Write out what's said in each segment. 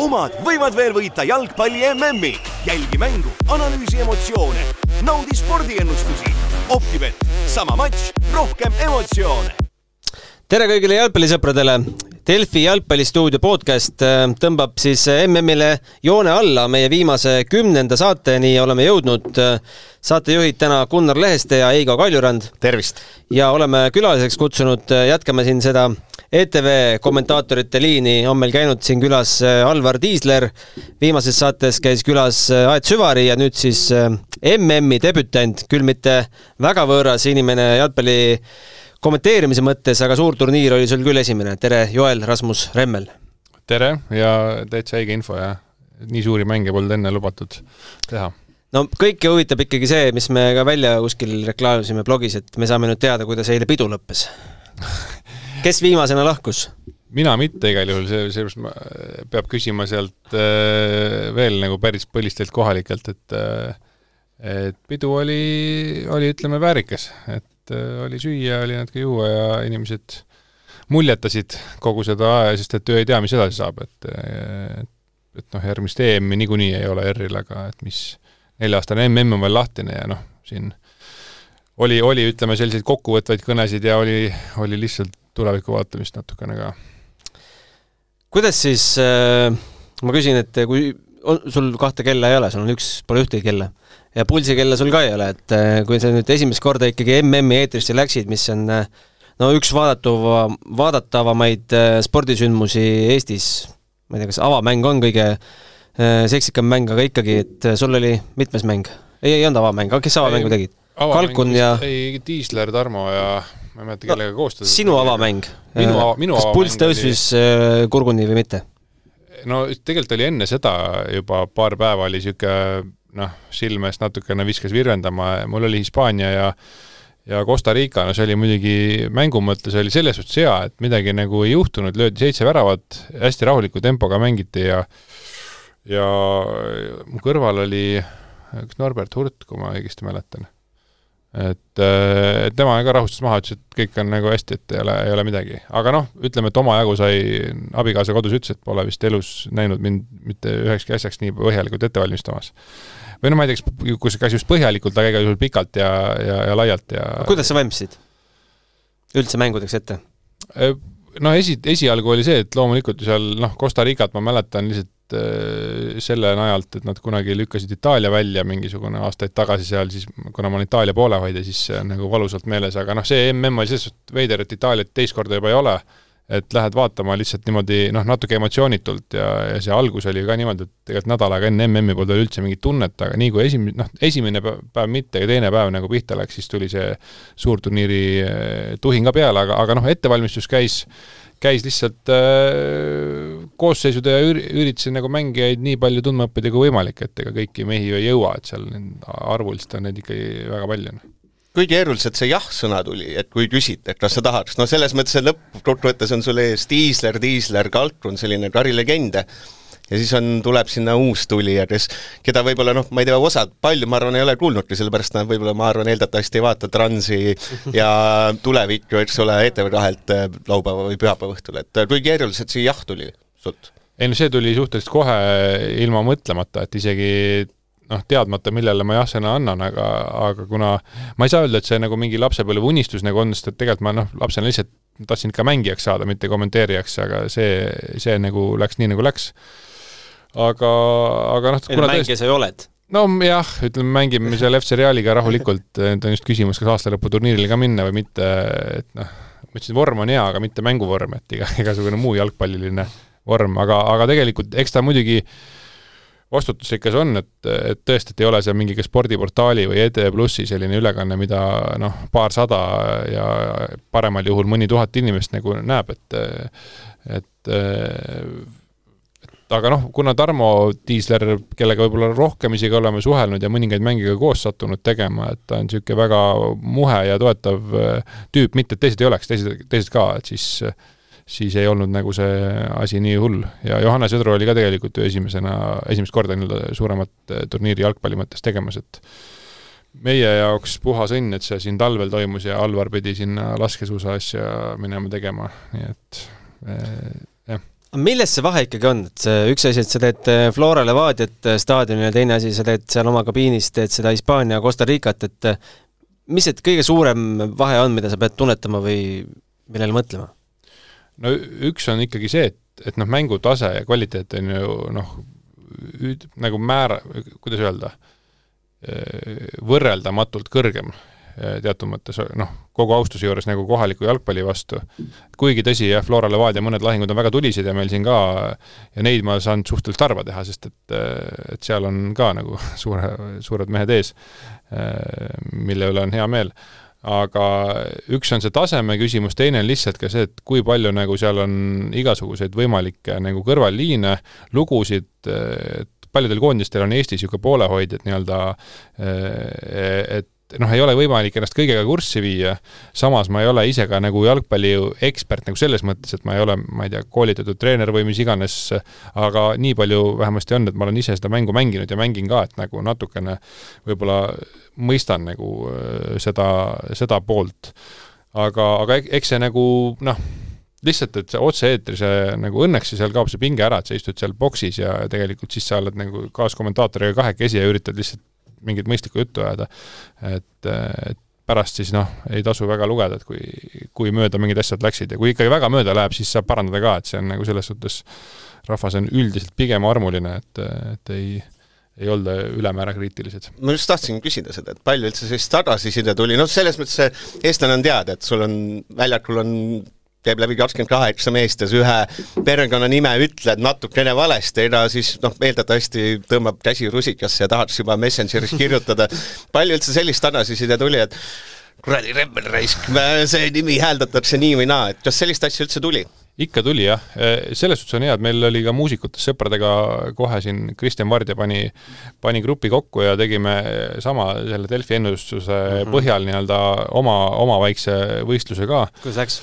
omad võivad veel võita jalgpalli MM-i. jälgi mängu, analüüsi emotsioone, naudi spordiennustusi. Optibet, sama matš, rohkem emotsioone. tere kõigile jalgpallisõpradele. Delfi jalgpallistuudio podcast äh, tõmbab siis MM-ile joone alla meie viimase kümnenda saateni oleme jõudnud. saatejuhid täna Gunnar Leheste ja Eigo Kaljurand. tervist! ja oleme külaliseks kutsunud, jätkame siin seda ETV kommentaatorite liini, on meil käinud siin külas Alvar Tiisler, viimases saates käis külas Aet Süvari ja nüüd siis MM-i debütant, küll mitte väga võõras inimene jalgpalli kommenteerimise mõttes, aga suur turniir oli sul küll esimene. tere, Joel Rasmus Remmel! tere ja täitsa õige info ja nii suuri mänge polnud enne lubatud teha. no kõiki huvitab ikkagi see, mis me ka välja kuskil reklaamisime blogis, et me saame nüüd teada, kuidas eile pidu lõppes kes viimasena lahkus? mina mitte igal juhul, see, seepärast peab küsima sealt äh, veel nagu päris põlistelt kohalikelt, et äh, et pidu oli, oli ütleme, väärikas, et et äh, oli süüa, oli natuke juua ja inimesed muljetasid kogu seda aja, sest et ju ei tea, mis edasi saab, et et, et noh, järgmist EM-i niikuinii ei ole ERR-il, aga et mis nelja-aastane MM on veel lahtine ja noh, siin oli, oli ütleme, selliseid kokkuvõtvaid kõnesid ja oli, oli lihtsalt tuleviku vaatamist natukene ka. kuidas siis äh,, ma küsin, et kui on, sul kahte kella ei ole, sul on üks, pole ühtegi kella ja pulsikella sul ka ei ole, et äh, kui sa nüüd esimest korda ikkagi MM-i eetrisse läksid, mis on äh, no üks vaadatuva, vaadatavamaid äh, spordisündmusi Eestis, ma ei tea, kas avamäng on kõige seksikam mäng, aga ikkagi, et sul oli mitmes mäng? ei, ei olnud avamäng, aga kes avamängu tegid? Kalkun ja ei, Tiisler, Tarmo ja ma ei mäleta, kellega no, koostööd sinu avamäng? minu, minu kas pulss tõusis oli... kurguni või mitte? no tegelikult oli enne seda juba paar päeva oli niisugune noh, silme eest natukene viskas virvendama, mul oli Hispaania ja ja Costa Rica, no see oli muidugi mängu mõttes oli selles suhtes hea, et midagi nagu ei juhtunud, löödi seitse väravat, hästi rahuliku tempoga mängiti ja ja mu kõrval oli üks Norbert Hurt, kui ma õigesti mäletan. Et, et tema ka rahustas maha, ütles, et kõik on nagu hästi, et ei ole, ei ole midagi. aga noh, ütleme, et omajagu sai, abikaasa kodus ütles, et pole vist elus näinud mind mitte ühekski asjaks nii põhjalikult ette valmistamas või no ma ei tea, kas, kas just põhjalikult, aga igal juhul pikalt ja, ja, ja laialt ja kuidas sa valmistasid üldse mängudeks ette? Äh, no esi, esialgu oli see, et loomulikult seal noh, Costa Ricat ma mäletan lihtsalt äh, selle najalt, et nad kunagi lükkasid Itaalia välja mingisugune aastaid tagasi seal, siis kuna ma olen Itaalia poolehoidja, siis see on nagu valusalt meeles, aga noh, see mm oli selles suhtes veider, et Itaaliat teist korda juba ei ole. et lähed vaatama lihtsalt niimoodi noh, natuke emotsioonitult ja, ja see algus oli ka niimoodi, et tegelikult nädal aega enne MM-i polnud veel üldse mingit tunnet, aga nii kui esimene, noh, esimene päev mitte, aga teine päev nagu pihta läks, siis tuli see suurturniiri eh, tuhin ka peale, aga, aga noh, ettevalmistus käis, käis lihtsalt äh, koosseisude ja üri-, üritasin nagu mängijaid nii palju tundma õppida kui võimalik, et ega kõiki mehi ju ei jõua, et seal arvuliselt on neid ikkagi väga palju noh. Kui keeruliselt see jah-sõna tuli, et kui küsiti, et kas sa tahaks, no selles mõttes, et lõppkokkuvõttes on sul ees Tiisler, Tiisler, Kalkrun, selline karilegend, ja siis on, tuleb sinna uus tulija, kes, keda võib-olla noh, ma ei tea, osad, palju ma arvan, ei ole kuulnudki, sellepärast nad võib-olla, ma arvan, eeldatavasti ei vaata Transi ja tulevikku, eks ole, ETV kahelt äh, laupäeva või pühapäeva õhtul, et kui keeruliselt see jah tuli sult? ei no see tuli suhteliselt kohe ilma mõtlemata, et isegi noh, teadmata, millele ma jah-sõna annan, aga, aga kuna ma ei saa öelda, et see nagu mingi lapsepõlve unistus nagu on, sest et tegelikult ma noh, lapsena lihtsalt tahtsin ikka mängijaks saada, mitte kommenteerijaks, aga see, see nagu läks nii, nagu läks. aga, aga noh, kuna mängija sa ju oled? nojah, ütleme, mängime seal FC Realiga rahulikult, nüüd on just küsimus, kas aastalõputurniirile ka minna või mitte, et noh, ma ütlesin, vorm on hea, aga mitte mänguvorm, et iga, igasugune muu jalgpalliline vorm, aga, aga tegelikult eks ta muidugi vastutus ikka see on, et, et tõesti, et ei ole see mingi spordiportaali või ETV Plussi selline ülekanne, mida noh, paarsada ja paremal juhul mõni tuhat inimest nagu näeb, et et et aga noh, kuna Tarmo Tiisler, kellega võib-olla rohkem isegi oleme suhelnud ja mõningaid mänge ka koos sattunud tegema, et ta on niisugune väga muhe ja toetav tüüp, mitte et teised ei oleks, teised, teised ka, et siis äh, siis ei olnud nagu see asi nii hull ja Johannes Vedru oli ka tegelikult ju esimesena, esimest korda nii-öelda suuremat eh, turniiri jalgpalli mõttes tegemas, et meie jaoks puhas õnn, et see siin talvel toimus ja Alvar pidi sinna laskesuusa asja minema tegema, nii et eh, jah. milles see vahe ikkagi on, et see üks asi, et sa teed äh, Flora Levadiat staadionil ja teine asi, sa teed seal oma kabiinis, teed seda Hispaania Costa Ricat, et mis see kõige suurem vahe on, mida sa pead tunnetama või millele mõtlema? No üks on ikkagi see, et, et noh, mängutase ja kvaliteet on ju noh, nagu määra, kuidas öelda, võrreldamatult kõrgem Eh, teatud mõttes noh, kogu austuse juures nagu kohaliku jalgpalli vastu. kuigi tõsi, jah, Flora Levadia mõned lahingud on väga tulised ja meil siin ka, ja neid ma saan suhteliselt harva teha, sest et, et seal on ka nagu suure, suured mehed ees, eh, mille üle on hea meel aga üks on see taseme küsimus, teine on lihtsalt ka see, et kui palju nagu seal on igasuguseid võimalikke nagu kõrvalliine, lugusid, et paljudel koondistel on Eestis niisugune poolehoidjad nii-öelda, eh, et noh, ei ole võimalik ennast kõigega kurssi viia, samas ma ei ole ise ka nagu jalgpalli ekspert nagu selles mõttes, et ma ei ole, ma ei tea, koolitatud treener või mis iganes, aga nii palju vähemasti on, et ma olen ise seda mängu mänginud ja mängin ka, et nagu natukene võib-olla mõistan nagu äh, seda, seda poolt. aga, aga eks see nagu noh, lihtsalt, et see otse-eetri, see nagu õnneks seal kaob see pinge ära, et sa istud seal boksis ja tegelikult siis sa oled nagu kaaskommentaatoriga kahekesi ja üritad lihtsalt mingit mõistlikku juttu ajada. et, et pärast siis noh, ei tasu väga lugeda, et kui, kui mööda mingid asjad läksid ja kui ikkagi väga mööda läheb, siis saab parandada ka, et see on nagu selles suhtes, rahvas on üldiselt pigem armuline, et, et ei, ei olda ülemäära kriitilised. ma just tahtsin küsida seda, et palju üldse sellist tagasiside tuli, noh selles mõttes see eestlane on teada, et sul on, väljakul on käib läbi kakskümmend kaheksa meest ja sa ühe perekonnanime ütled natukene valesti, ega siis noh, eeldatavasti tõmbab käsi rusikasse ja tahaks juba Messengeris kirjutada. palju üldse sellist tagasiside tuli, et kuradi rebel raisk, see nimi hääldatakse nii või naa, et kas sellist asja üldse tuli? ikka tuli jah, selles suhtes on hea, et meil oli ka muusikutest sõpradega kohe siin, Kristjan Vardja pani, pani grupi kokku ja tegime sama selle Delfi ennustuse mm -hmm. põhjal nii-öelda oma, oma väikse võistluse ka. kuidas läks?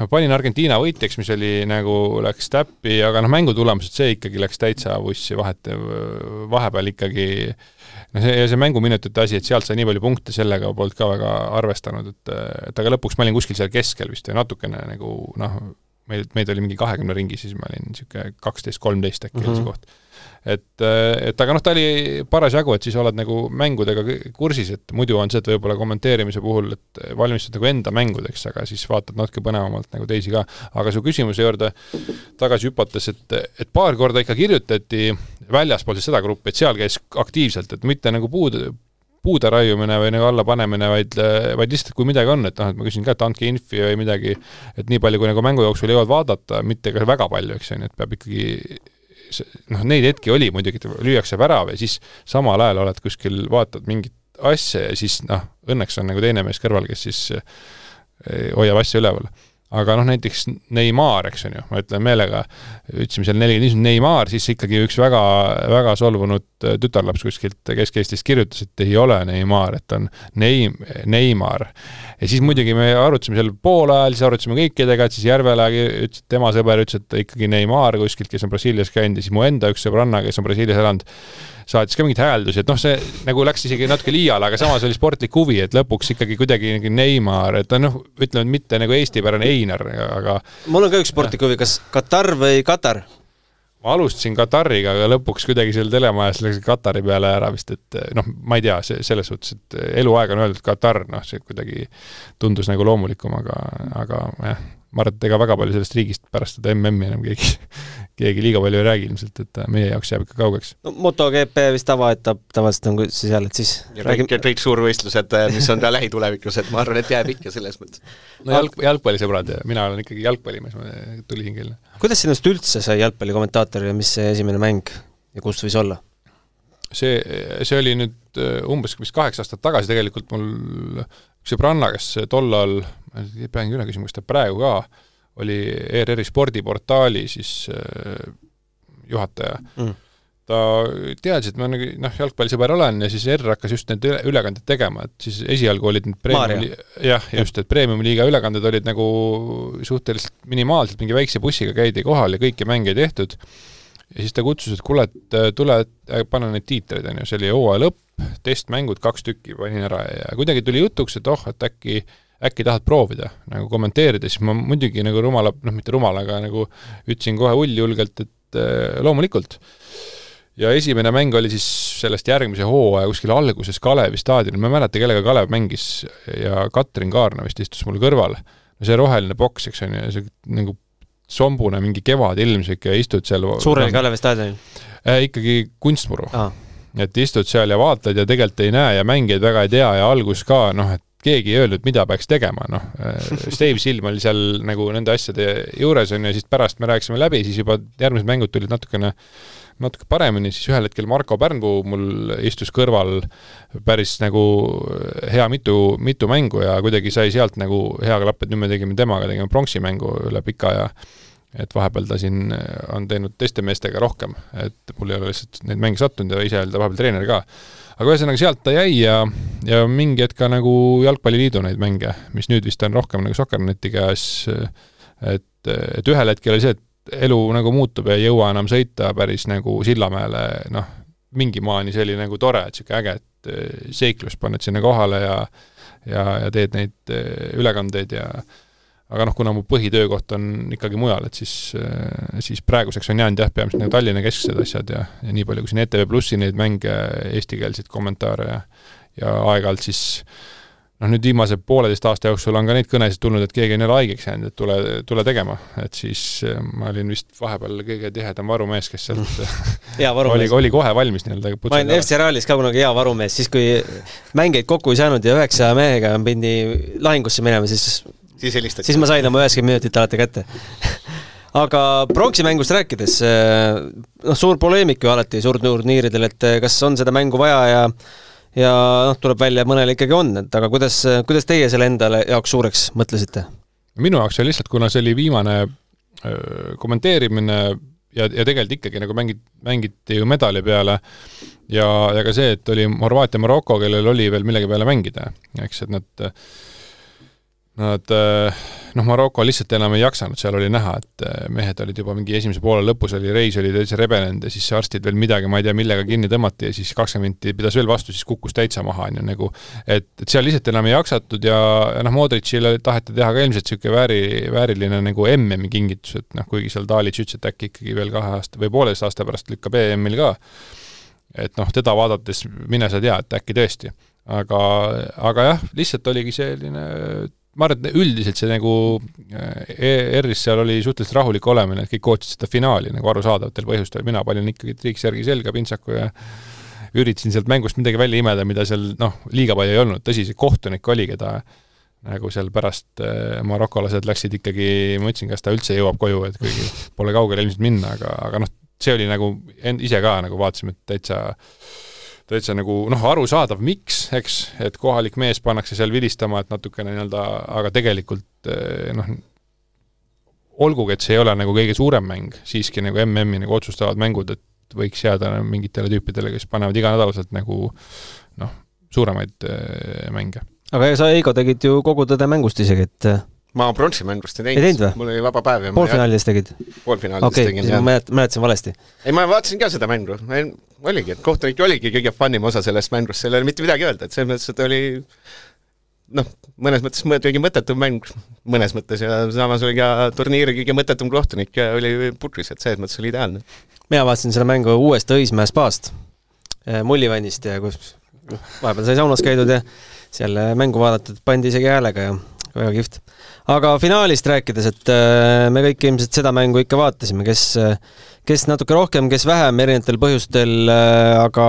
Ma panin Argentiina võitjaks, mis oli nagu, läks täppi, aga noh, mängutulemused, see ikkagi läks täitsa vussi, vahet, vahepeal ikkagi no see, ja see mänguminutite asi, et sealt sai nii palju punkte, sellega polnud ka väga arvestanud, et et aga lõpuks ma olin kuskil seal keskel vist või natukene nagu noh, meid, meid oli mingi kahekümne ringi, siis ma olin niisugune kaksteist, kolmteist äkki mm -hmm. oli see mhm. koht et, et aga noh, ta oli parasjagu, et siis oled nagu mängudega kursis, et muidu on see, et võib-olla kommenteerimise puhul, et valmistud nagu enda mängudeks, aga siis vaatad natuke põnevamalt nagu teisi ka. aga su küsimuse juurde tagasi hüpates, et, et paar korda ikka kirjutati väljaspool siis seda gruppi, et seal käis aktiivselt, et mitte nagu puud, puude raiumine või nagu allapanemine, vaid, vaid lihtsalt kui midagi on, et noh, et ma küsin ka, et andke infi või midagi, et nii palju, kui nagu mängu jooksul jõuad vaadata, mitte ka väga palju, eks ju, nii et peab ikkagi noh, neid hetki oli muidugi, et lüüakse värav ja siis samal ajal oled kuskil, vaatad mingit asja ja siis noh, õnneks on nagu teine mees kõrval, kes siis eh, hoiab asja üleval aga noh, näiteks Neimar, eks on ju, ma ütlen meelega, ütlesime seal neli, Neimar, siis ikkagi üks väga, väga solvunud äh, tütarlaps kuskilt Kesk-Eestist kirjutas, et ei ole Neimar, et on Neim-, Neimar. ja siis muidugi me arutasime seal poole ajal, siis arutasime kõikidega, et siis Järvela ütles, et tema sõber ütles, et ikkagi Neimar kuskilt, kes on Brasiilias käinud ja siis mu enda üks sõbranna, kes on Brasiilias elanud, saatis ka mingeid hääldusi, et noh, see nagu läks isegi natuke liiale, aga samas oli sportlik huvi, et lõpuks ikkagi kuidagi nagu Neimar, et noh, ütleme mitte nagu eestipärane Einar, aga mul on ka üks sportlik huvi, kas Katar või Katar? ma alustasin Katariga, aga lõpuks kuidagi seal telemajas läks Katari peale ära vist, et noh, ma ei tea, see selles suhtes, et eluaeg on öeldud Katar, noh, see kuidagi tundus nagu loomulikum, aga, aga jah, ma arvan, et ega väga palju sellest riigist pärast seda MM-i enam keegi keegi liiga palju ei räägi ilmselt, et äh, meie jaoks jääb ikka kaugeks. no MotoGP vist tavaetapp tavaliselt on seal, et siis ja räägime... kõik, kõik suurvõistlused, äh, mis on ka lähitulevikus, et ma arvan, et jääb ikka selles mõttes. no jalg, jalgpallisõbrad ja mina olen ikkagi jalgpallimees, ma tulihingeline. kuidas sinust üldse sai jalgpallikommentaator ja mis see esimene mäng ja kus võis olla? see, see oli nüüd äh, umbes vist kaheksa aastat tagasi tegelikult mul sõbranna, kes tollal, ma peangi üle küsima, kas ta praegu ka oli ERR-i spordiportaali siis äh, juhataja. Mm. ta teadis, et ma nagu noh, jalgpallisõber olen ja siis ERR hakkas just need ülekanded tegema, et siis esialgu olid need premium, jah, just, et premium-liiga ülekanded olid nagu suhteliselt minimaalselt, mingi väikse bussiga käidi kohal ja kõiki mänge ei tehtud, ja siis ta kutsus, et kuule, et äh, tule äh, pane neid tiitreid, on ju, see oli hooaja lõpp, testmängud kaks tükki panin ära ja kuidagi tuli jutuks, et oh, et äkki äkki tahad proovida nagu kommenteerida, siis ma muidugi nagu rumala, noh mitte rumala, aga nagu ütlesin kohe ulljulgelt, et äh, loomulikult. ja esimene mäng oli siis sellest järgmise hooaja kuskil alguses Kalevi staadionil, ma ei mäleta, kellega Kalev mängis ja Katrin Kaarna vist istus mul kõrval. no see roheline boks, eks on ju, see nagu sombune mingi kevadilm, niisugune istud seal suurel Kalevi staadionil äh,? ikkagi kunstmuru ah. et istud seal ja vaatad ja tegelikult ei näe ja mängijaid väga ei tea ja algus ka noh, et keegi ei öelnud, mida peaks tegema, noh, Steve Silm oli seal nagu nende asjade juures, on ju, siis pärast me rääkisime läbi, siis juba järgmised mängud tulid natukene natuke paremini, siis ühel hetkel Marko Pärnpuu mul istus kõrval päris nagu hea mitu, mitu mängu ja kuidagi sai sealt nagu hea klapp, et nüüd me tegime temaga, tegime pronksi mängu üle pika aja. Et vahepeal ta siin on teinud teiste meestega rohkem, et mul ei ole lihtsalt neid mänge sattunud ja ise oli ta vahepeal treener ka aga ühesõnaga, sealt ta jäi ja, ja mingi hetk ka nagu Jalgpalliliidu neid mänge, mis nüüd vist on rohkem nagu Sokkerneti käes, et, et ühel hetkel oli see, et elu nagu muutub ja ei jõua enam sõita päris nagu Sillamäele, noh, mingi maani see oli nagu tore, et niisugune äge, et eh, seiklus paned sinna kohale ja ja, ja teed neid eh, ülekandeid ja aga noh, kuna mu põhitöökoht on ikkagi mujal, et siis, äh, siis praeguseks on jäänud jah, peamiselt nagu Tallinna kesksed asjad ja, ja nii palju, kui siin ETV Plussi neid mänge, eestikeelseid kommentaare ja ja aeg-ajalt siis noh, nüüd viimase pooleteist aasta jooksul on ka neid kõnesid tulnud, et keegi on jälle haigeks jäänud, et tule, tule tegema. et siis äh, ma olin vist vahepeal kõige tihedam varumees, kes sealt oli, oli kohe valmis nii-öelda ma olin FC Realis ka kunagi hea varumees, siis kui mängeid kokku ei saanud ja üheksa mehega pidi lahingusse minema, siis siis helistati. siis ma sain oma üheksakümmend minutit alati kätte aga pronksimängust rääkides, eh, noh, suur poleemik ju alati suurturniiridel, et eh, kas on seda mängu vaja ja ja noh, tuleb välja, et mõnel ikkagi on, et aga kuidas, kuidas teie selle endale jaoks suureks mõtlesite? minu jaoks oli lihtsalt, kuna see oli viimane öö, kommenteerimine ja, ja tegelikult ikkagi nagu mängid, mängiti ju medali peale ja, ja ka see, et oli Horvaatia-Maroko, kellel oli veel millegi peale mängida, eks, et nad Nad eh, noh, Maroko lihtsalt enam ei jaksanud, seal oli näha, et eh, mehed olid juba mingi esimese poole lõpus oli reis oli täitsa rebenenud ja siis arstid veel midagi, ma ei tea, millega kinni tõmmati ja siis kakskümmend minti pidas veel vastu, siis kukkus täitsa maha, on ju, nagu et, et seal lihtsalt enam ei jaksatud ja, ja noh, Modritšile taheti teha ka ilmselt niisugune vääri, vääriline nagu MM-i kingitus, et noh, kuigi seal Dalic ütles, et äkki ikkagi veel kahe aasta või pooleteist aasta pärast lükkab EM-il ka, et noh, teda vaadates mine sa tea, et äkki tõesti. aga, aga jah, lihtsalt oligi selline ma arvan, et üldiselt see nagu ERR-is seal oli suhteliselt rahulik olemine, et kõik ootasid seda finaali nagu arusaadavatel põhjustel, mina panin ikkagi triiksjärgi selga pintsaku ja üritasin sealt mängust midagi välja imeda, mida seal noh, liiga palju ei olnud, tõsi, see kohtunik oli, keda nagu seal pärast äh, marokolased läksid ikkagi, ma ütlesin, kas ta üldse jõuab koju, et kuigi pole kaugele ilmselt minna, aga, aga noh, see oli nagu, end-, ise ka nagu vaatasime, et täitsa täitsa nagu noh, arusaadav, miks, eks, et kohalik mees pannakse seal vilistama, et natukene nii-öelda, aga tegelikult eh, noh, olgugi, et see ei ole nagu kõige suurem mäng, siiski nagu MM-i nagu otsustavad mängud, et võiks jääda mingitele tüüpidele, kes panevad iganädalaselt nagu noh, suuremaid äh, mänge. aga sa, Heigo, tegid ju kogu tõde mängust isegi, et ma pronksimängust ei teinud, ei teinud, mul oli vaba päev ja poolfinaalides tegid? poolfinaalides okay, tegin, jah. ma mäletasin valesti. ei, ma vaatasin ka seda mängu, oligi, et kohtunik oligi kõige funnim osa sellest mängust, seal ei ole mitte midagi öelda, et selles mõttes, et oli noh, mõnes mõttes kõige mõttetum mäng, mõnes mõttes ja samas oli ka turniiri kõige mõttetum kohtunik ja oli putris, et selles mõttes oli ideaalne. mina vaatasin selle mängu uuest Õismäe spaast, eh, Mullivannist ja kus vahepeal sai saunas käidud ja seal mängu vaadatud, pandi isegi häälega ja väga kihvt. aga finaalist rääkides, et eh, me kõik ilmselt seda mängu ikka vaatasime, kes kes natuke rohkem, kes vähem erinevatel põhjustel, äh, aga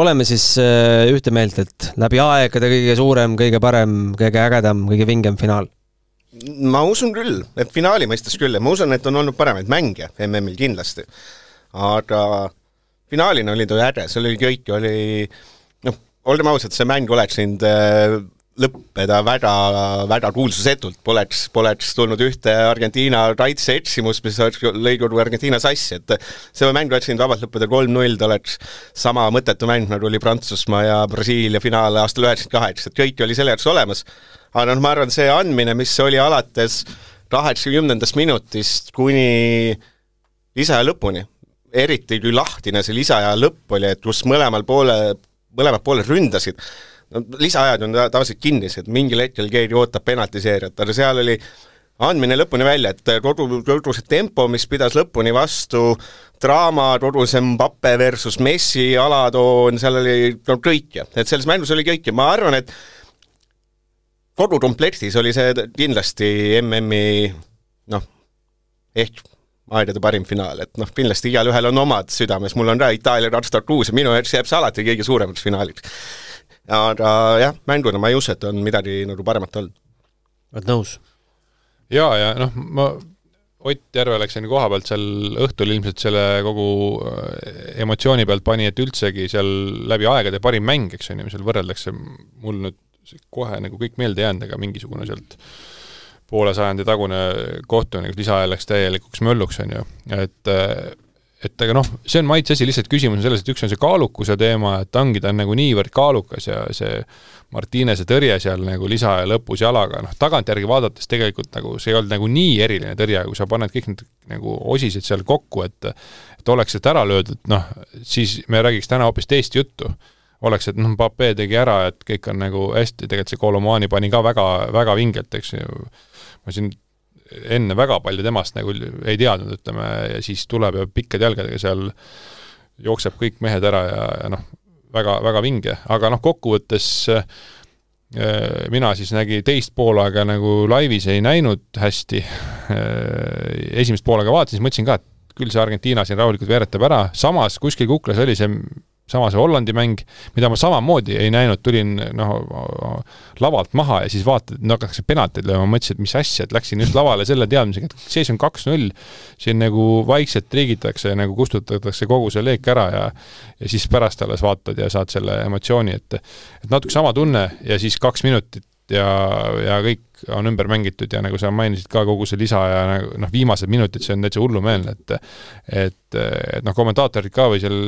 oleme siis äh, ühte meelt, et läbi aegade kõige suurem, kõige parem, kõige ägedam, kõige vingem finaal? ma usun küll, et finaali mõistes küll ja ma usun, et on olnud paremaid mänge MM-il kindlasti. aga finaalina oli ta äge, seal oli kõik, oli noh, olgem ausad, see mäng oleks äh, lõppeda väga, väga kuulsusetult, poleks, poleks tulnud ühte Argentiina kaitseeksimust, mis lõi kogu Argentiina sassi, et see mäng oleks võinud vabalt lõppeda kolm-null, ta oleks sama mõttetu mäng, nagu oli Prantsusmaa ja Brasiilia finaal aastal üheksakümmend kaheksa, et kõik oli selle jaoks olemas. aga noh, ma arvan, see andmine, mis oli alates kaheksakümnendast minutist kuni lisaja lõpuni, eriti kui lahtine see lisaja lõpp oli, et kus mõlemal poole, mõlemad pooled ründasid no lisaajad on ta- tavaliselt kinnised, mingil hetkel keegi ootab penaltiseeriat, aga seal oli andmine lõpuni välja, et kodu, kodu see tempo, mis pidas lõpuni vastu, draama, kodu see Mbappe versus Messi alatoon, seal oli no kõike, et selles mängus oli kõike, ma arvan, et kodukomplektis oli see kindlasti MM-i noh, ehk aegade parim finaal, et noh, kindlasti igalühel on omad südames, mul on ka Itaalia kaks tuhat kuus ja minu jaoks jääb see alati kõige suuremaks finaaliks. Aga jah, mänguna ma ei usu, et on midagi nagu paremat olnud. oled nõus? jaa, ja noh, ma Ott Järvelaks on koha pealt seal õhtul ilmselt selle kogu äh, emotsiooni pealt pani, et üldsegi seal läbi aegade parim mäng, eks on ju, seal võrreldakse, mul nüüd kohe nagu kõik meelde jäänud, aga mingisugune sealt poole sajandi tagune kohtunik, lisaajal läks täielikuks mölluks, on ju, et et aga noh, see on maitse asi, lihtsalt küsimus on selles, et üks on see kaalukuse teema, et ongi, ta on nagu niivõrd kaalukas ja see Martinese tõrje seal nagu lisaaja lõpus jalaga, noh tagantjärgi vaadates tegelikult nagu see ei olnud nagu nii eriline tõrje, kui sa paned kõik need nagu osised seal kokku, et et oleks sealt ära löödud, noh, siis me räägiks täna hoopis teist juttu. oleks, et noh, Pape tegi ära, et kõik on nagu hästi, tegelikult see Kolomani pani ka väga, väga vingelt, eks ju, ma siin enne väga palju temast nagu ei teadnud, ütleme, ja siis tuleb ja pikkade jalgadega seal jookseb kõik mehed ära ja, ja noh, väga, väga vinge, aga noh, kokkuvõttes äh, mina siis nägi teist poolaega nagu laivis ei näinud hästi. Äh,, esimest poolaega vaatasin, mõtlesin ka, et küll see Argentiina siin rahulikult veeretab ära, samas kuskil kuklas oli see sama see Hollandi mäng, mida ma samamoodi ei näinud, tulin noh, lavalt maha ja siis vaatad, no hakatakse penaltid lööma, mõtlesin, et mis asja, et läksin just lavale selle teadmisega, et seis on kaks-null, siin nagu vaikselt triigitakse, nagu kustutatakse kogu see leek ära ja ja siis pärast alles vaatad ja saad selle emotsiooni, et et natuke sama tunne ja siis kaks minutit ja, ja kõik on ümber mängitud ja nagu sa mainisid ka, kogu see lisa ja nagu noh, viimased minutid, see on täitsa hullumeelne, et et, et noh, kommentaatorid ka või seal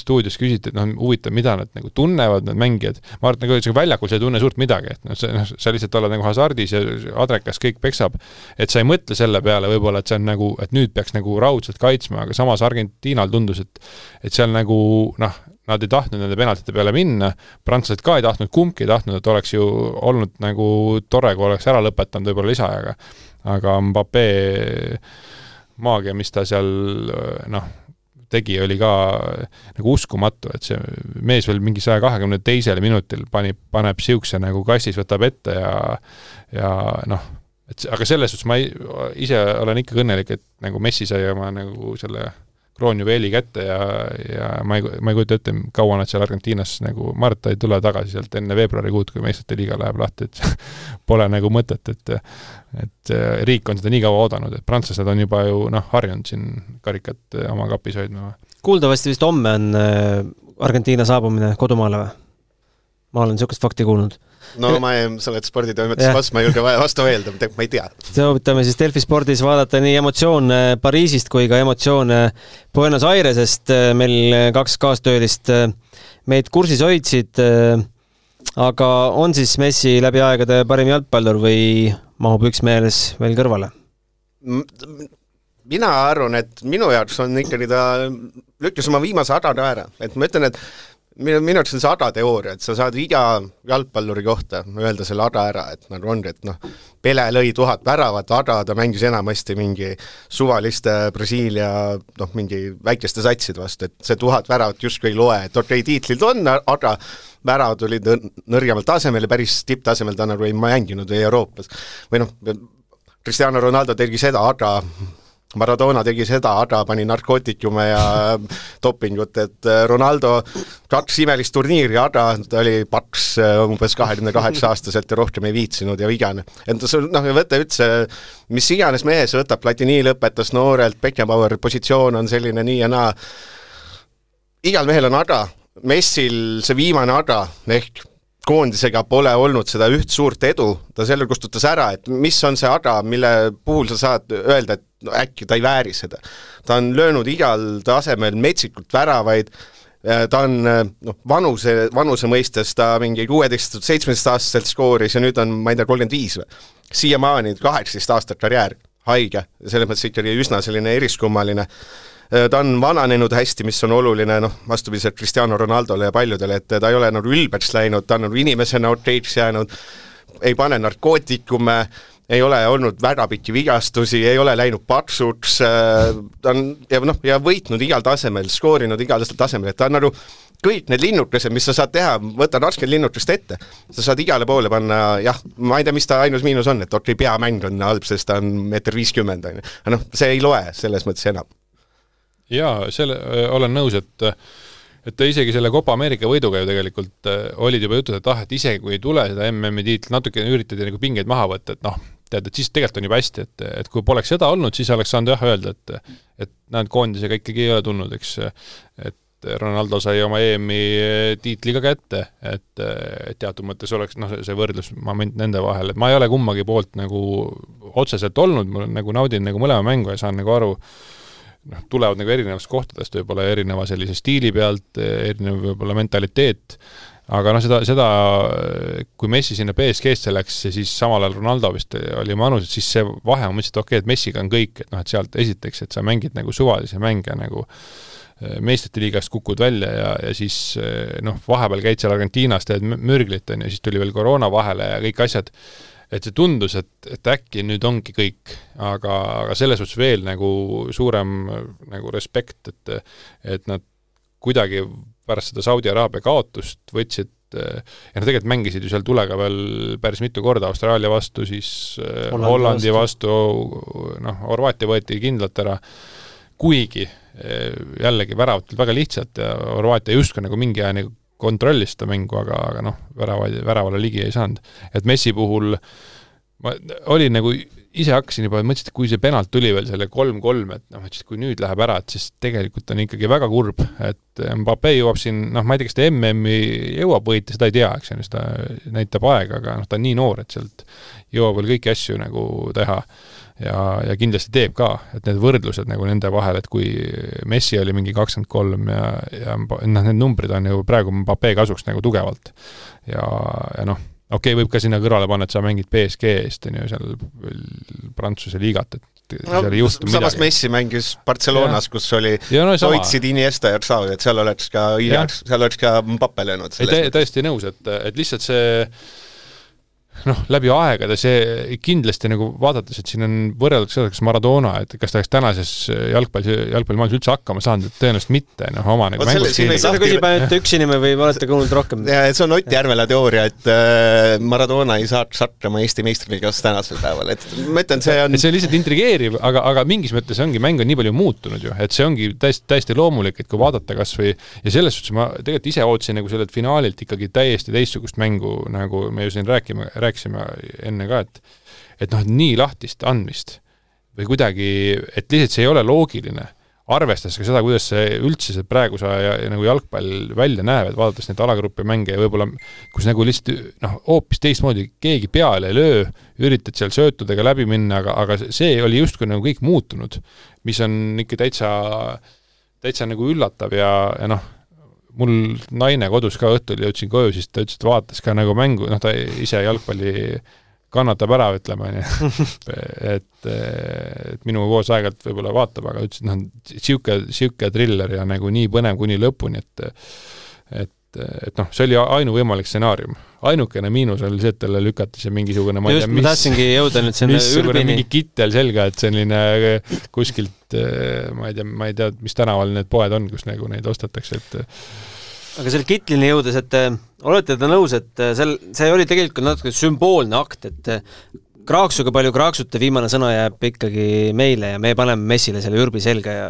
stuudios küsiti, et noh, huvitav, mida nad nagu tunnevad, need mängijad, ma arvan, et nagu väljakul sa ei tunne suurt midagi, et noh, see noh, sa lihtsalt oled nagu hasardis ja adrekas kõik peksab, et sa ei mõtle selle peale võib-olla, et see on nagu, et nüüd peaks nagu raudselt kaitsma, aga samas Argentiinal tundus, et et seal nagu noh, nad ei tahtnud nende penaltite peale minna, prantslased ka ei tahtnud, kumbki ei tahtnud, et oleks ju olnud nagu tore, kui oleks ära lõpetanud võib-olla lisaajaga. aga Mbappe maagia, mis ta seal noh, tegi, oli ka nagu uskumatu, et see mees veel mingi saja kahekümne teisel minutil pani, paneb niisuguse nagu kastis, võtab ette ja ja noh, et aga selles suhtes ma ei, ise olen ikkagi õnnelik, et nagu Messi sai oma nagu selle kroonjuveeli kätte ja, ja ma ei, ma ei kujuta ette, kaua nad seal Argentiinas nagu, ma arvan, et ta ei tule tagasi sealt enne veebruarikuud, kui meistrite liiga läheb lahti, et pole nagu mõtet, et et riik on seda nii kaua oodanud, et prantslased on juba ju noh, harjunud siin karikat oma kapis hoidma. kuuldavasti vist homme on äh, Argentiina saabumine kodumaale või? Ma olen niisugust fakti kuulnud no ma ei, sa oled sporditoimetuse boss, ma ei julge vastu öelda, ma ei tea. soovitame siis Delfi spordis vaadata nii emotsioone Pariisist kui ka emotsioone Buenos Airesest, meil kaks kaastöölist meid kursis hoidsid, aga on siis Messi läbi aegade parim jalgpallur või mahub üks meeles veel kõrvale? mina arvan, et minu jaoks on ikkagi ta lükkas oma viimase adada ära, et ma ütlen, et minu, minu arust on see ADA teooria, et sa saad iga jalgpalluri kohta öelda selle ADA ära, et nagu ongi, et noh, Pele lõi tuhat väravat, ADA ta mängis enamasti mingi suvaliste Brasiilia noh, mingi väikeste satside vastu, et see tuhat väravat justkui ei loe, et okei okay,, tiitlid on, aga väravad olid nõrgemal tasemel ja päris tipptasemel ta nagu ei mänginud Euroopas. või noh, Cristiano Ronaldo tegi seda, aga Maradona tegi seda, Ada pani narkootikume ja dopingut, et äh, Ronaldo kaks imelist turniiri, Ada, ta oli paks äh, umbes kahekümne kaheksa aastaselt ja rohkem ei viitsinud ja vigane. et noh, võta üldse, mis iganes mees võtab, Platini lõpetas noorelt, Beckenbauer positsioon on selline nii ja naa, igal mehel on Ada, Messil see viimane Ada ehk koondisega pole olnud seda üht suurt edu, ta selle kustutas ära, et mis on see ada, mille puhul sa saad öelda, et no äkki ta ei vääri seda. ta on löönud igal tasemel metsikult väravaid, ta on noh, vanuse, vanuse mõistes ta mingi kuueteist, seitsmeteistaastaselt skooris ja nüüd on, ma ei tea, kolmkümmend viis või. siiamaani kaheksateist aastat karjäär, haige, selles mõttes ikkagi üsna selline eriskummaline ta on vananenud hästi, mis on oluline, noh, vastupidiselt Cristiano Ronaldole ja paljudele, et ta ei ole nagu ülbeks läinud, ta on nagu inimesena outdate'iks jäänud, ei pane narkootikume, ei ole olnud väga pikki vigastusi, ei ole läinud paksuks, ta on ja noh, ja võitnud igal tasemel, skoorinud igal tasemel, et ta on nagu kõik need linnukesed, mis sa saad teha, võta kakskümmend linnukest ette, sa saad igale poole panna, jah, ma ei tea, mis ta ainus miinus on, et okei peamäng on halb, sest ta on meeter viiskümmend, on ju. aga noh, see ei loe selles mõttes enam. jaa, selle, olen nõus, et et isegi selle Copa Ameerika võiduga ju tegelikult äh, olid juba jutud, et ah, et isegi kui ei tule seda MM-i tiitlit, natuke üritati nagu pingeid maha võtta, et noh, tead, et siis tegelikult on juba hästi, et, et kui poleks seda olnud, siis oleks saanud jah öelda, et et näed, koondisega ikkagi ei ole tulnud, eks, et Ronaldo sai oma EM-i tiitli ka kätte, et, et teatud mõttes oleks noh, see võrdlusmoment nende vahel, et ma ei ole kummagi poolt nagu otseselt olnud, ma nagu naudin nagu mõlema mängu ja saan nagu aru, noh, tulevad nagu erinevatest kohtadest võib-olla erineva sellise stiili pealt, erinev võib-olla mentaliteet, aga noh, seda, seda, kui Messi sinna BSG-sse läks siis samal ajal Ronaldo vist oli manus, et siis see vahe, ma mõtlesin, et okei okay,, et Messiga on kõik, et noh, et sealt esiteks, et sa mängid nagu suvalisi mänge nagu meistrite liigast kukud välja ja, ja siis noh, vahepeal käid seal Argentiinas, teed mürglit, on ju, siis tuli veel koroona vahele ja kõik asjad, et see tundus, et, et äkki nüüd ongi kõik, aga, aga selles suhtes veel nagu suurem nagu respekt, et et nad kuidagi pärast seda Saudi Araabia kaotust võtsid ja nad tegelikult mängisid ju seal tulega veel päris mitu korda, Austraalia vastu, siis Hollandi, Hollandi vastu, vastu, noh, Horvaatia võeti kindlalt ära, kuigi jällegi väravat tulid väga lihtsalt ja Horvaatia justkui nagu mingi aja nagu kontrollis seda mängu, aga, aga noh, väravaid, väravale ligi ei saanud. et Messi puhul ma olin nagu ise hakkasin juba, mõtlesin, et kui see penalt tuli veel selle kolm-kolm, et noh, et siis kui nüüd läheb ära, et siis tegelikult on ikkagi väga kurb, et Mbappe jõuab siin, noh, ma ei tea, kas ta MM-i jõuab võita, seda ei tea, eks ju, seda näitab aeg, aga noh, ta on nii noor, et sealt jõuab veel kõiki asju nagu teha. ja, ja kindlasti teeb ka, et need võrdlused nagu nende vahel, et kui Messi oli mingi kakskümmend kolm ja, ja noh, need numbrid on ju praegu Mbappe kasuks nagu tugevalt. ja, ja noh okei okay,, võib ka sinna kõrvale panna, et sa mängid BSG eest, on ju, seal Prantsuse liigat, et no, seal ei juhtu midagi. samas Messi mängis Barcelonas, kus oli no, hoidsid Iniesta ja Xavi, et seal oleks ka, seal oleks ka Mbappe löönud. ei, täiesti nõus, et, et lihtsalt see noh, läbi aegade see kindlasti nagu vaadates, et siin on võrreldud seda, kas Maradona, et kas ta oleks tänases jalgpalli, jalgpallimaailmas üldse hakkama saanud, et tõenäoliselt mitte, noh, oma nagu mängustiili. seda küsib ainult üks inimene või olete kuulnud rohkem? jaa, et see on Ott Järvela teooria, et äh, Maradona ei saaks hakkama Eesti meistriliigas tänasel päeval, et ma ütlen, see on see on lihtsalt intrigeeriv, aga, aga mingis mõttes ongi, mäng on nii palju muutunud ju, et see ongi täiesti, täiesti loomulik, et kui vaadata kas või ja selles suhtes ma tegelikult ise ootasin nagu sellelt finaalilt ikkagi täiesti teistsugust mängu, nagu me ju siin räägime, rääkisime enne ka, et et noh, et nii lahtist andmist või kuidagi, et lihtsalt see ei ole loogiline, arvestades ka seda, kuidas see üldse see praeguse aja nagu jalgpall välja näeb, et vaadates neid alagrupi mänge ja võib-olla kus nagu lihtsalt noh, hoopis teistmoodi, keegi peale ei löö, üritad seal söötudega läbi minna, aga, aga see oli justkui nagu kõik muutunud, mis on ikka täitsa, täitsa nagu üllatav ja, ja noh, mul naine kodus ka õhtul jõudsin koju, siis ta ütles, et vaatas ka nagu mängu, noh, ta ise jalgpalli kannatab ära, ütleme, on ju. et, et minuga koos aeg-ajalt võib-olla vaatab, aga ütles, et noh, niisugune, niisugune triller ja nagu nii põnev kuni lõpuni, et et et noh, see oli ainuvõimalik stsenaarium. ainukene miinus oli see, et talle lükati see mingisugune ma ei tea, mis tahtsingi jõuda nüüd sinna Ürbini. mingi kittel selga, et selline kuskilt ma ei tea, ma ei tea, mis tänaval need poed on, kus nagu neid ostetakse, et aga selle kitlini jõudes, et äh, olete te nõus, et äh, sel, see oli tegelikult natuke sümboolne akt, et äh, kraaksuga palju kraaksute, viimane sõna jääb ikkagi meile ja me paneme Messile selle ürbi selga ja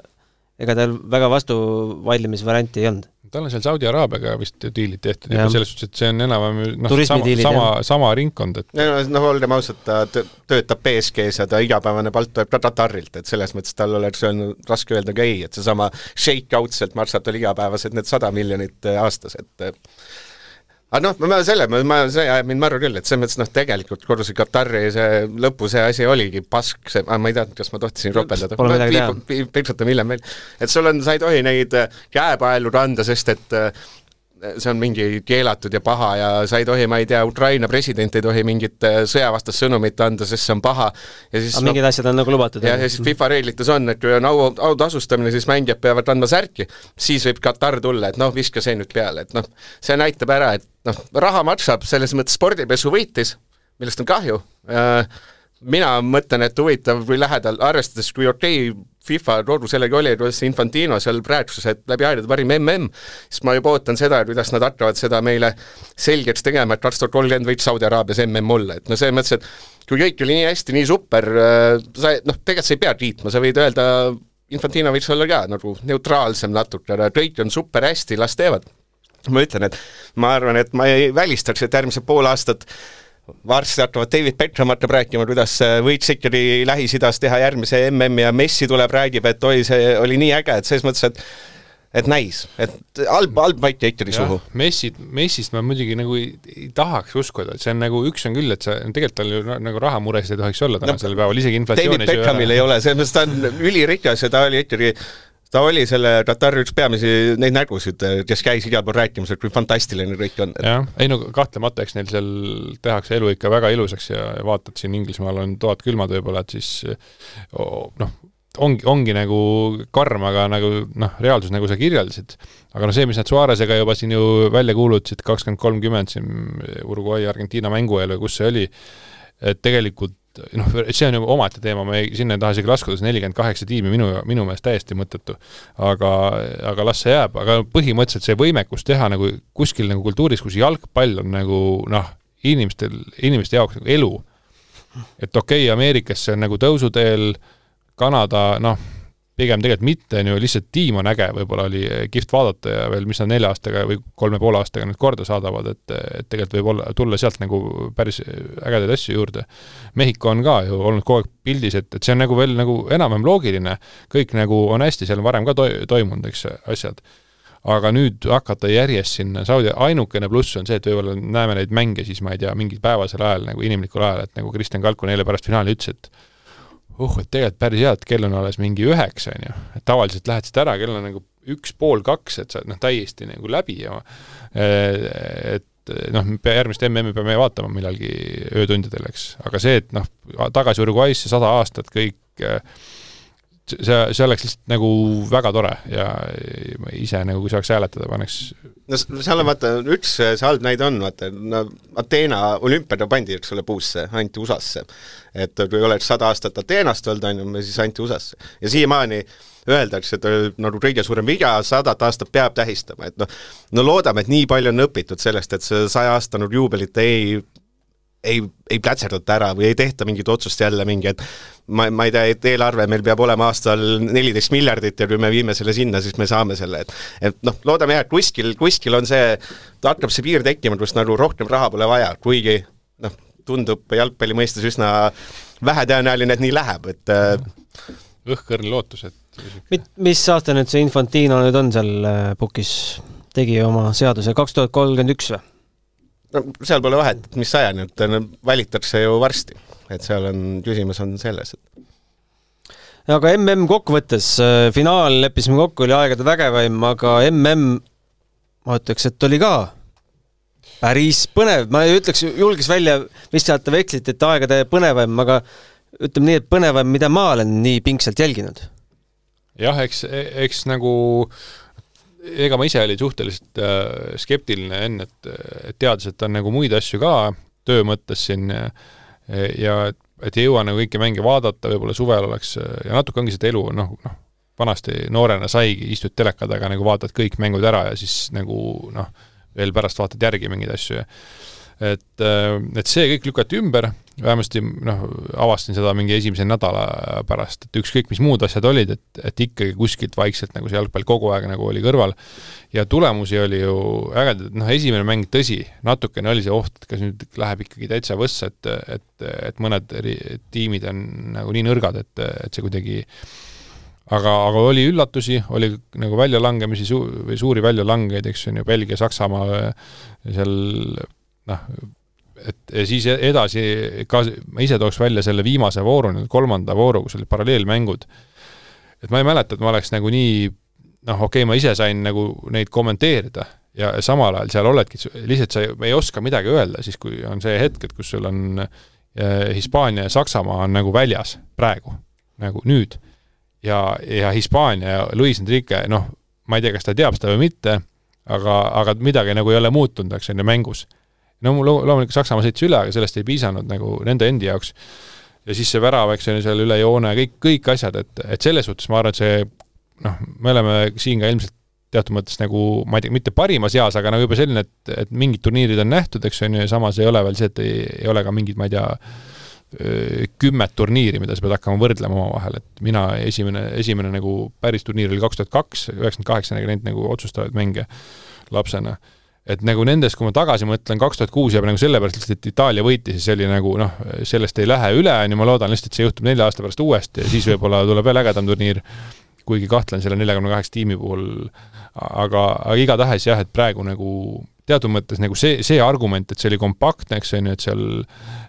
ega tal väga vastuvaidlemisvarianti ei olnud tal on seal Saudi Araabiaga vist diilid tehtud juba selles suhtes, et see on enam-vähem noh, sama, sama, sama ringkond, et no, noh, olgem ausad, ta töötab BSG-s ja ta igapäevane palk tuleb ka Katarilt, et selles mõttes tal oleks olnud raske öelda ka ei, et seesama shake out sealt maksab talle igapäevased need sada miljonit aastas, et aga noh, ma selle, ma, see ajab mind marru küll, et selles mõttes noh, tegelikult kogu see Katari see lõpu see asi oligi pask, see, ma ei teadnud, kas ma tohtisin ropeldada. Piiksutame hiljem veel. et sul on, sa ei tohi neid käepaelu kanda, sest et see on mingi keelatud ja paha ja sa ei tohi, ma ei tea, Ukraina president ei tohi mingit äh, sõjavastast sõnumit anda, sest see on paha. aga no, mingid asjad on nagu lubatud? jah, ja siis FIFA reeglites on, et kui on au, autasustamine, siis mängijad peavad andma särki, siis võib Katar tulla, et noh, viska see nüüd peale, et noh, see näitab ära, et noh, raha maksab, selles mõttes spordipesu võitis, millest on kahju äh,, mina mõtlen, et huvitav, kui lähedal, arvestades, kui okei okay, FIFA kogu sellega oli, kuidas Infantino seal rääkis, et läbi aegade parim mm, siis ma juba ootan seda, kuidas nad hakkavad seda meile selgeks tegema, et kaks tuhat kolmkümmend võiks Saudi Araabias mm olla, et no selles mõttes, et kui kõik oli nii hästi, nii super, äh, sa noh, tegelikult sa ei pea kiitma, sa võid öelda, Infantino võiks olla ka nagu neutraalsem natukene, kõik on super hästi, las teevad. ma ütlen, et ma arvan, et ma ei välistaks, et järgmised pool aastat varsti hakkavad David Beckham hakkab rääkima, kuidas äh, võiks ikkagi Lähis-Idas teha järgmise MM-i ja Messi tuleb, räägib, et oi, see oli nii äge, et selles mõttes, et et näis, et halb, halb maik jäi ikkagi suhu. Messit, Messist ma muidugi nagu ei, ei tahaks uskuda, et see on nagu, üks on küll, et see, tegelikult tal ju nagu rahamuresid ei tohiks olla tänasel no, päeval, isegi inflatsioonis David Beckhamil ei ole, selles mõttes ta on ülirikas ja ta oli ikkagi ta oli selle Katari üks peamisi neid nägusid, kes käis igal pool rääkimas, et kui fantastiline kõik on. jah, ei no kahtlemata, eks neil seal tehakse elu ikka väga ilusaks ja vaatad siin Inglismaal on toad külmad võib-olla, et siis noh, ongi, ongi nagu karm, aga nagu noh, reaalsus, nagu sa kirjeldasid. aga noh, see, mis nad Suarezega juba siin ju välja kuulutasid, kakskümmend kolmkümmend siin Uruguay, Argentiina mängueel või kus see oli, et tegelikult noh, see on ju omaette teema, ma ei, sinna ei taha isegi laskuda, see nelikümmend kaheksa tiimi minu, minu meelest täiesti mõttetu. aga, aga las see jääb, aga põhimõtteliselt see võimekus teha nagu kuskil nagu kultuuris, kus jalgpall on nagu noh, inimestel, inimeste jaoks nagu elu. et okei okay,, Ameerikas see on nagu tõusuteel, Kanada, noh pigem tegelikult mitte, on ju, lihtsalt tiim on äge, võib-olla oli kihvt vaadata ja veel, mis nad nelja aastaga või kolme poole aastaga nüüd korda saadavad, et, et tegelikult võib olla, tulla sealt nagu päris ägedaid asju juurde. Mehhiko on ka ju olnud kogu aeg pildis, et, et see on nagu veel nagu enam-vähem loogiline, kõik nagu on hästi seal varem ka to-, toimunud, eks, asjad aga nüüd hakata järjest sinna Saudi, ainukene pluss on see, et võib-olla näeme neid mänge siis ma ei tea, mingil päevasel ajal nagu inimlikul ajal, et nagu Kristjan Kalkun eile pärast finaali ütles, et uh, et tegelikult päris hea, et kell on alles mingi üheksa, on ju, et tavaliselt lähed siit ära, kell on nagu üks pool kaks, et sa oled noh, täiesti nagu läbi ja et noh, järgmist MM-i peame vaatama millalgi öötundidel, eks, aga see, et noh, tagasi Uruguay'sse sada aastat kõik see, see oleks lihtsalt nagu väga tore ja ise nagu, kui saaks hääletada, paneks no seal on vaata, üks see halb näide on, vaata, no Ateena olümpiad pandi, eks ole, puusse, anti USA-sse. et kui oleks sada aastat Ateenast olnud, on ju, siis anti USA-sse. ja siiamaani öeldakse, et nagu kõige suurem viga, sadat aastat peab tähistama, et noh, no loodame, et nii palju on õpitud sellest, et see sajaaastanud juubelit ei ei, ei plätserdata ära või ei tehta mingit otsust jälle mingi, et ma, ma ei tea, et eelarve meil peab olema aastal neliteist miljardit ja kui me viime selle sinna, siis me saame selle, et et noh, loodame jah, et kuskil, kuskil on see, hakkab see piir tekkima, kus nagu rohkem raha pole vaja, kuigi noh, tundub jalgpalli mõistes üsna vähetõenäoline, et nii läheb, et äh, õhkõrn lootus, et mis aasta nüüd see Infantino nüüd on seal äh, pukis, tegi oma seaduse, kaks tuhat kolmkümmend üks või? no seal pole vahet, et mis ajani, et valitakse ju varsti. Et seal on, küsimus on selles, et aga mm kokkuvõttes, äh, finaal leppisime kokku, oli aegade vägevaim, aga mm ma ütleks, et oli ka päris põnev, ma ei ütleks, julgeks välja visata vekslit, et aegade põnevaim, aga ütleme nii, et põnevaim, mida ma olen nii pingsalt jälginud. jah, eks, eks nagu äh, ega ma ise olin suhteliselt äh, skeptiline enne, et, et teades, et on nagu muid asju ka töö mõttes siin ja, ja et, ei jõua nagu kõiki mänge vaadata, võib-olla suvel oleks ja natuke ongi seda elu, noh, noh, vanasti noorena saigi, istud teleka taga, nagu vaatad kõik mängud ära ja siis nagu noh, veel pärast vaatad järgi mingeid asju ja et, äh, et see kõik lükati ümber, vähemasti noh, avastasin seda mingi esimese nädala pärast, et ükskõik, mis muud asjad olid, et, et ikkagi kuskilt vaikselt nagu see jalgpall kogu aeg nagu oli kõrval. Ja tulemusi oli ju ägedaid, noh, esimene mäng, tõsi, natukene oli see oht, et kas nüüd läheb ikkagi täitsa võssa, et, et, et mõned tiimid on nagu nii nõrgad, et, et see kuidagi aga, aga oli üllatusi, oli nagu väljalangemisi su-, või suuri väljalangeid, eks ju, Belgia, Saksamaa seal noh, et siis edasi ka ma ise tooks välja selle viimase vooru, nüüd kolmanda vooru, kus olid paralleelmängud. et ma ei mäleta, et ma oleks nagu nii noh, okei okay,, ma ise sain nagu neid kommenteerida ja samal ajal seal oledki, lihtsalt sa ei oska midagi öelda siis, kui on see hetk, et kus sul on äh, Hispaania ja Saksamaa on nagu väljas praegu, nagu nüüd. ja, ja Hispaania Luis Enrique, noh, ma ei tea, kas ta teab seda või mitte, aga, aga midagi nagu ei ole muutunud, eks on ju, mängus. No lo loomulikult Saksamaa sõitis üle, aga sellest ei piisanud nagu nende endi jaoks. ja siis see värav, eks ju, seal üle joone, kõik, kõik asjad, et, et selles suhtes ma arvan, et see noh, me oleme siin ka ilmselt teatud mõttes nagu ma ei tea, mitte parimas eas, aga nagu juba selline, et, et mingid turniirid on nähtud, eks on ju, ja samas ei ole veel see, et ei, ei ole ka mingid, ma ei tea, kümmet turniiri, mida sa pead hakkama võrdlema omavahel, et mina esimene, esimene nagu päris turniir oli kaks tuhat kaks, üheksakümmend kaheksa nägin neid nagu otsustavaid mänge lapsena. Et nagu nendest, kui ma tagasi mõtlen, kaks tuhat kuus jääb nagu sellepärast lihtsalt, et Itaalia võitis ja see oli nagu noh, sellest ei lähe üle, on ju, ma loodan lihtsalt, et see juhtub nelja aasta pärast uuesti ja siis võib-olla tuleb veel ägedam turniir, kuigi kahtlen selle neljakümne kaheksa tiimi puhul, aga, aga igatahes jah, et praegu nagu teatud mõttes nagu see, see argument, et see oli kompaktne, eks on ju, et seal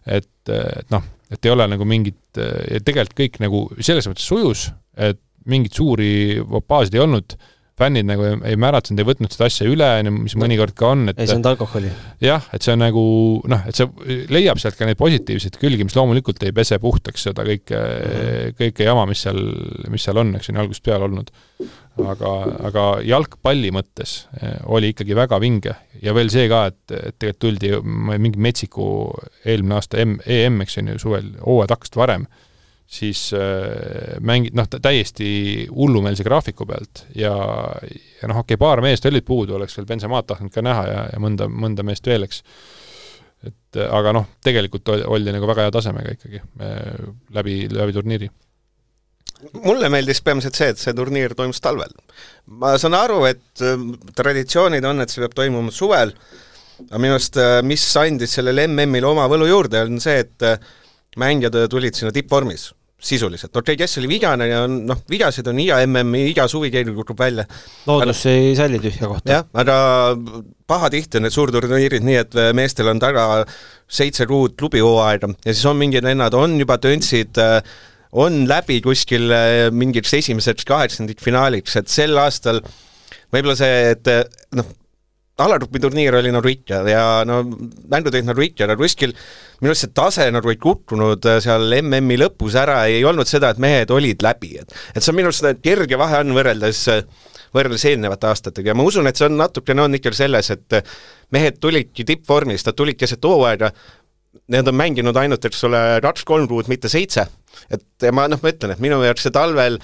et, et noh, et ei ole nagu mingit, tegelikult kõik nagu selles mõttes sujus, et mingeid suuri vopaasid ei olnud fännid nagu ei, ei märatsenud, ei võtnud seda asja üle, on ju, mis mõnikord ka on, et ei saanud alkoholi. jah, et see on nagu noh, et see leiab sealt ka neid positiivseid külgi, mis loomulikult ei pese puhtaks seda kõike mm, -hmm. kõike jama, mis seal, mis seal on, eks ju, algusest peale olnud. aga, aga jalgpalli mõttes eh, oli ikkagi väga vinge ja veel see ka, et, et tegelikult tuldi mingi metsiku eelmine aasta M, EM, eks on ju, suvel, hooaja hakkast varem siis äh, mängid noh, täiesti hullumeelse graafiku pealt ja, ja noh, okei okay,, paar meest olid puudu, oleks veel Benzemaad tahtnud ka näha ja, ja mõnda, mõnda meest veel, eks. et aga noh, tegelikult oldi nagu väga hea tasemega ikkagi äh, läbi, läbi turniiri mulle meeldis peamiselt see, et see turniir toimus talvel. ma saan aru, et äh, traditsioonid on, et see peab toimuma suvel, aga minu arust mis andis sellele MM-ile oma võlu juurde, on see, et mängijad tulid sinna tippvormis, sisuliselt, okei okay,, kes oli vigane ja noh, vigasid on iga MM-i, iga suvi keerutub välja. loodus aga, ei salli tühja kohta. jah, aga pahatihti on need suurturniirid nii, et meestel on taga seitse kuud klubihooaega ja siis on mingid vennad, on juba töntsid, on läbi kuskil mingiks esimeseks kaheksandikfinaaliks, et sel aastal võib-olla see, et noh, alagrupi turniir oli Norwicha ja no mängu tegid Norwicha, kuskil minu arust see tase nagu ei kukkunud äh, seal MM-i lõpus ära, ei olnud seda, et mehed olid läbi, et et see on minu arust kerge vahe on võrreldes võrreldes eelnevate aastatega ja ma usun, et see on natukene on ikkagi selles, et mehed tulidki tippvormis, nad tulid keset hooaega, need on mänginud ainult, eks ole, kaks-kolm kuud, mitte seitse. et ma noh, ma ütlen, et minu jaoks see talvel,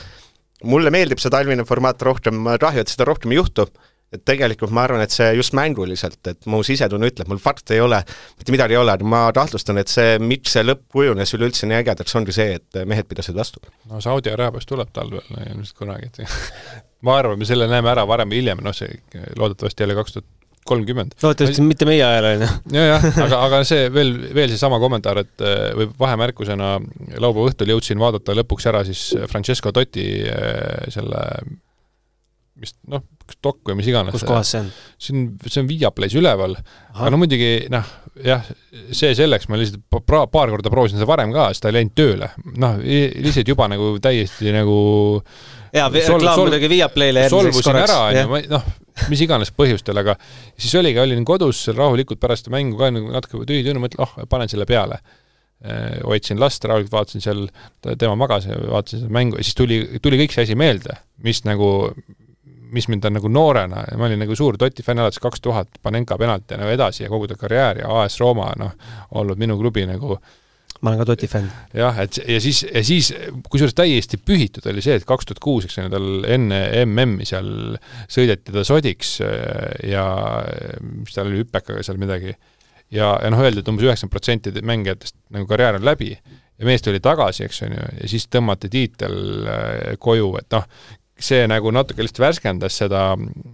mulle meeldib see talvine formaat rohkem, kahju, et seda rohkem ei juhtu et tegelikult ma arvan, et see just mänguliselt, et mu sisetunne ütleb, mul fakte ei ole, mitte midagi ei ole, ma kahtlustan, et see, miks see lõpp kujunes üleüldse nii ägedaks, ongi see, et mehed pidasid vastu. no Saudi Araabias tuleb talvel no, ilmselt kunagi, et ma arvan, me selle näeme ära varem või hiljem, noh see loodetavasti jälle kaks tuhat kolmkümmend. loodetavasti mitte meie ajal, on ju. jajah, aga, aga see veel, veel seesama kommentaar, et või vahemärkusena laupäeva õhtul jõudsin vaadata lõpuks ära siis Francesco Totti eh, selle vist noh, kas dok või mis iganes. kus kohas see on? see on, see on Viaplay's üleval, aga no muidugi noh, jah, see selleks, ma lihtsalt pa-, paar korda proovisin seda varem ka, siis ta ei läinud tööle. noh, lihtsalt juba nagu täiesti nagu jaa, reklaam muidugi Viaplayle järgmiseks korraks. ära, on ju, ma noh, mis iganes põhjustel, aga siis oligi, olin kodus rahulikult pärast mängu ka nagu natuke tühi-tühi, mõtlen, oh, panen selle peale hoidsin last, rahulikult vaatasin seal, tema magas ja vaatasin seda mängu ja siis tuli, tuli kõik see asi meelde, mis nagu, mis mind on nagu noorena ma olin nagu suur Totti fänn alates kaks tuhat, Panenka penalt ja nagu edasi ja kogu ta karjäär ja AS Rooma, noh, olnud minu klubi nagu ma olen ka Totti fänn. jah, et ja siis, ja siis kusjuures täiesti pühitud oli see, et kaks tuhat kuus, eks ole, tal enne MM-i seal sõideti ta sodiks ja mis tal oli, hüpekaga seal midagi, ja, ja noh, öeldi, et umbes üheksakümmend protsenti mängijatest nagu karjäär on läbi ja mees tuli tagasi, eks on ju, ja siis tõmmati tiitel koju, et noh, see nagu natuke lihtsalt värskendas seda,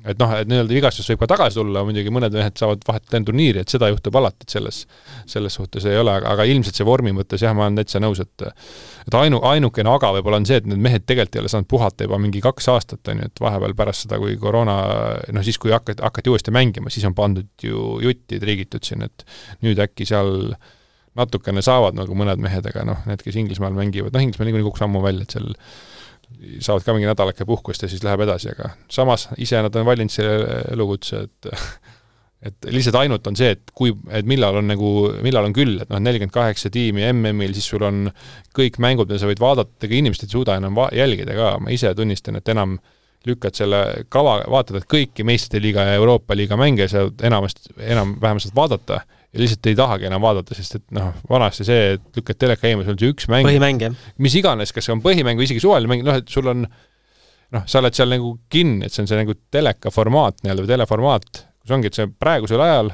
et noh, et nii-öelda vigastus võib ka tagasi tulla, muidugi mõned mehed saavad vahetada enne turniiri, et seda juhtub alati, et selles, selles suhtes ei ole, aga ilmselt see vormi mõttes jah, ma olen täitsa nõus, et et ainu, ainukene aga võib-olla on see, et need mehed tegelikult ei ole saanud puhata juba mingi kaks aastat, on ju, et vahepeal pärast seda, kui koroona noh, siis kui hakati, hakati uuesti mängima, siis on pandud ju jutti triigitud siin, et nüüd äkki seal natukene saavad nagu mõned mehed, aga noh, need, kes Inglismaal mängivad, noh, Inglismaa niikuinii kukkus ammu välja, et seal saavad ka mingi nädalake puhkust ja siis läheb edasi, aga samas ise nad on valinud selle elukutse, et et lihtsalt ainult on see, et kui, et millal on nagu, millal on küll, et noh, nelikümmend kaheksa tiimi MM-il, siis sul on kõik mängud, mida sa võid vaadata, ega inimesed ei suuda enam va-, jälgida ka, ma ise tunnistan, et enam lükkad selle kava, vaatad, et kõiki meistrite liiga ja Euroopa liiga mänge sa enamasti, enam-vähem saad vaadata ja lihtsalt ei tahagi enam vaadata, sest et noh, vanasti see, et lükkad teleka käima, sul on see üks mäng. põhimäng, jah. mis iganes, kas see on põhimäng või isegi suvaline mäng, noh, et sul on noh, sa oled seal nagu kinni, et see on see nagu teleka formaat nii-öelda või teleformaat, kus ongi, et see praegusel ajal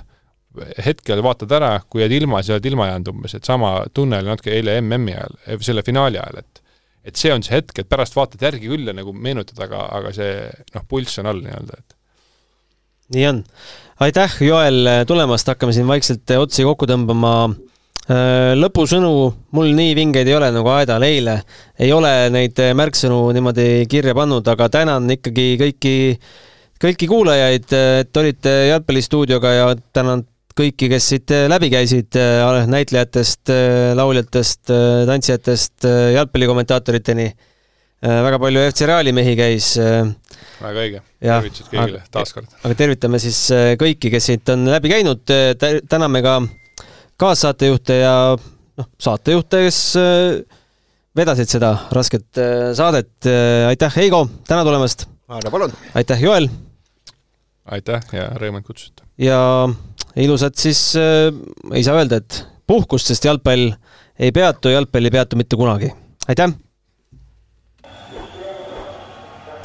hetkel vaatad ära, kui jääd ilma, siis oled ilma jäänud umbes, et sama tunne oli natuke eile MM-i ajal, selle finaali ajal, et et see on see hetk, et pärast vaatad järgi küll ja nagu meenutad, aga, aga see noh, pulss on all nii-öelda, et nii on. Aitäh, Joel, tulemast, hakkame siin vaikselt otsi kokku tõmbama. Äh, lõpusõnu mul nii vingeid ei ole nagu Aedal eile. ei ole neid märksõnu niimoodi kirja pannud, aga tänan ikkagi kõiki kõiki kuulajaid, et olite Jalgpallistuudioga ja tänan kõiki, kes siit läbi käisid, näitlejatest, lauljatest, tantsijatest, jalgpallikommentaatoriteni. väga palju FC Reali mehi käis. Väga õige, tervitused kõigile taaskord. aga tervitame siis kõiki, kes siit on läbi käinud, täname ka kaassaatejuhte ja noh, saatejuhte, kes vedasid seda rasket saadet. aitäh, Heigo, täna tulemast! Aare, palun! aitäh, Joel! aitäh ja rõõm, et kutsusite! ja ilusat siis äh,, ei saa öelda, et puhkust, sest jalgpall ei peatu, jalgpall ei peatu mitte kunagi. aitäh!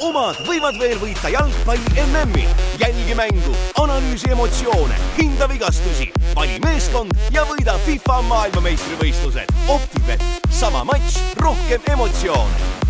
Omad võivad veel võita jalgpalli MM-i. jälgi mängu, analüüsi emotsioone, hinda vigastusi, vali meeskond ja võida FIFA maailmameistrivõistlused. Optibet, sama matš, rohkem emotsioone